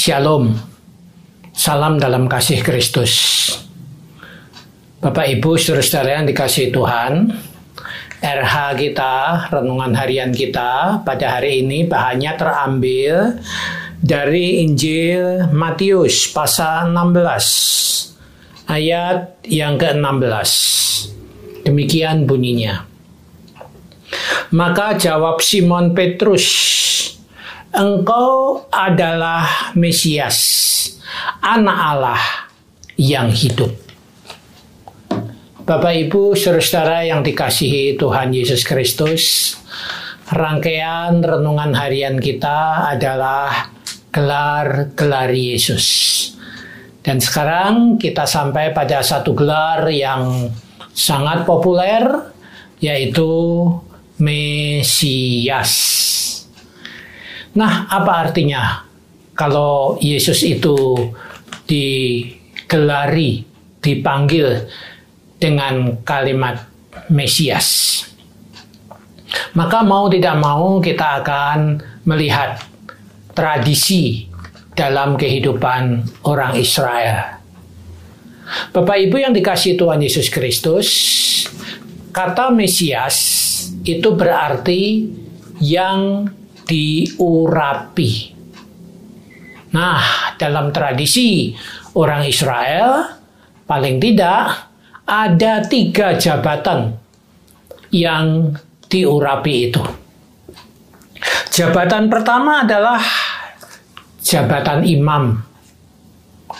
Shalom, salam dalam kasih Kristus. Bapak Ibu, saudara-saudara yang dikasih Tuhan, RH kita, renungan harian kita pada hari ini bahannya terambil dari Injil Matius pasal 16 ayat yang ke-16. Demikian bunyinya. Maka jawab Simon Petrus, Engkau adalah Mesias, Anak Allah yang hidup. Bapak, Ibu, saudara-saudara yang dikasihi Tuhan Yesus Kristus, rangkaian renungan harian kita adalah gelar-gelar Yesus. Dan sekarang kita sampai pada satu gelar yang sangat populer, yaitu Mesias. Nah, apa artinya kalau Yesus itu digelari, dipanggil dengan kalimat Mesias? Maka mau tidak mau kita akan melihat tradisi dalam kehidupan orang Israel. Bapak Ibu yang dikasih Tuhan Yesus Kristus, kata Mesias itu berarti yang diurapi. Nah, dalam tradisi orang Israel, paling tidak ada tiga jabatan yang diurapi itu. Jabatan pertama adalah jabatan imam.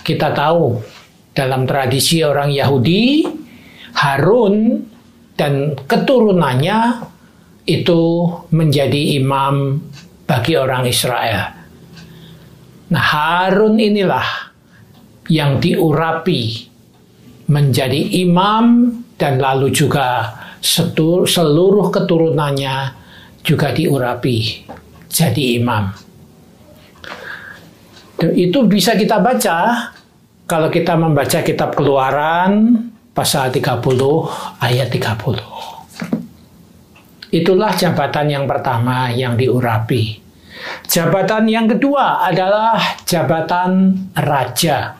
Kita tahu dalam tradisi orang Yahudi, Harun dan keturunannya itu menjadi imam bagi orang Israel. Nah, Harun inilah yang diurapi menjadi imam dan lalu juga seluruh keturunannya juga diurapi jadi imam. Itu bisa kita baca kalau kita membaca kitab Keluaran pasal 30 ayat 30. Itulah jabatan yang pertama yang diurapi. Jabatan yang kedua adalah jabatan raja.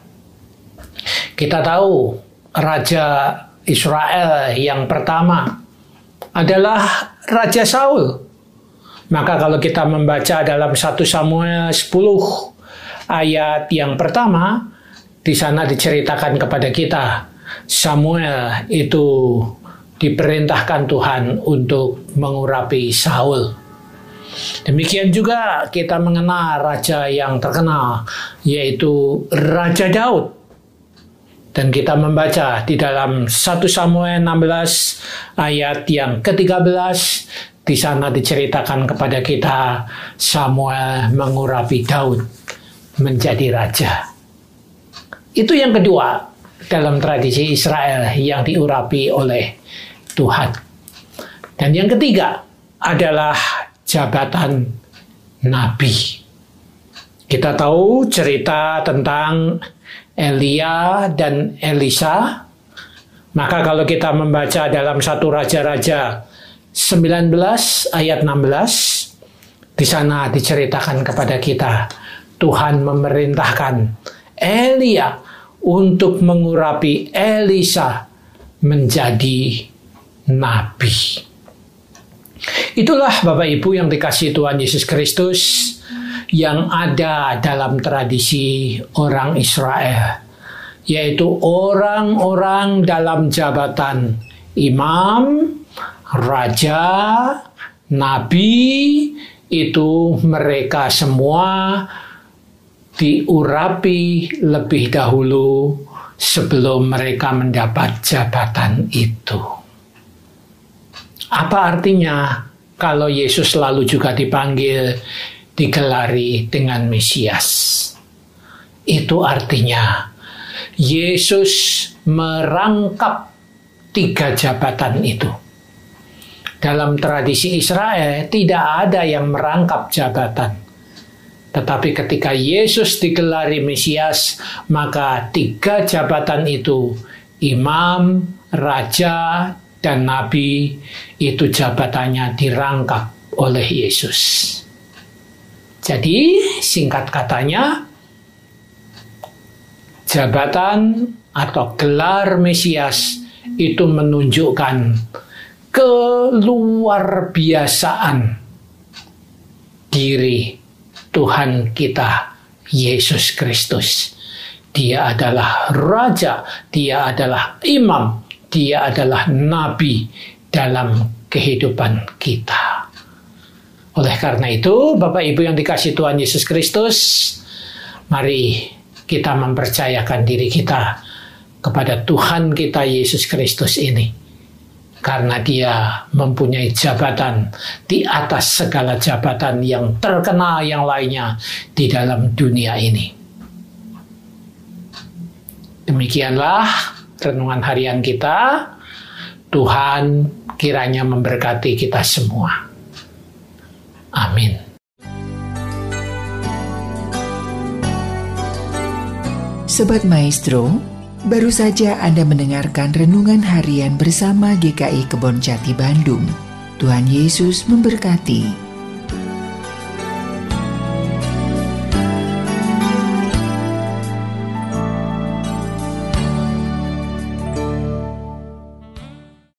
Kita tahu raja Israel yang pertama adalah Raja Saul. Maka kalau kita membaca dalam 1 Samuel 10 ayat yang pertama, di sana diceritakan kepada kita Samuel itu diperintahkan Tuhan untuk mengurapi Saul. Demikian juga kita mengenal raja yang terkenal yaitu Raja Daud. Dan kita membaca di dalam 1 Samuel 16 ayat yang ke-13 di sana diceritakan kepada kita Samuel mengurapi Daud menjadi raja. Itu yang kedua dalam tradisi Israel yang diurapi oleh Tuhan. Dan yang ketiga adalah jabatan nabi. Kita tahu cerita tentang Elia dan Elisa. Maka kalau kita membaca dalam satu raja-raja 19 ayat 16 di sana diceritakan kepada kita Tuhan memerintahkan Elia untuk mengurapi Elisa menjadi nabi. Itulah Bapak Ibu yang dikasih Tuhan Yesus Kristus yang ada dalam tradisi orang Israel, yaitu orang-orang dalam jabatan imam, raja, nabi, itu mereka semua diurapi lebih dahulu sebelum mereka mendapat jabatan itu. Apa artinya kalau Yesus selalu juga dipanggil, digelari dengan Mesias? Itu artinya Yesus merangkap tiga jabatan itu. Dalam tradisi Israel tidak ada yang merangkap jabatan tetapi ketika Yesus digelari Mesias, maka tiga jabatan itu, imam, raja, dan nabi, itu jabatannya dirangkap oleh Yesus. Jadi, singkat katanya, jabatan atau gelar Mesias itu menunjukkan keluar biasaan diri Tuhan kita Yesus Kristus. Dia adalah raja, dia adalah imam, dia adalah nabi dalam kehidupan kita. Oleh karena itu, Bapak Ibu yang dikasih Tuhan Yesus Kristus, mari kita mempercayakan diri kita kepada Tuhan kita Yesus Kristus ini karena dia mempunyai jabatan di atas segala jabatan yang terkenal yang lainnya di dalam dunia ini. Demikianlah renungan harian kita. Tuhan kiranya memberkati kita semua. Amin. Sobat Maestro, Baru saja Anda mendengarkan renungan harian bersama GKI Kebon Jati Bandung. Tuhan Yesus memberkati.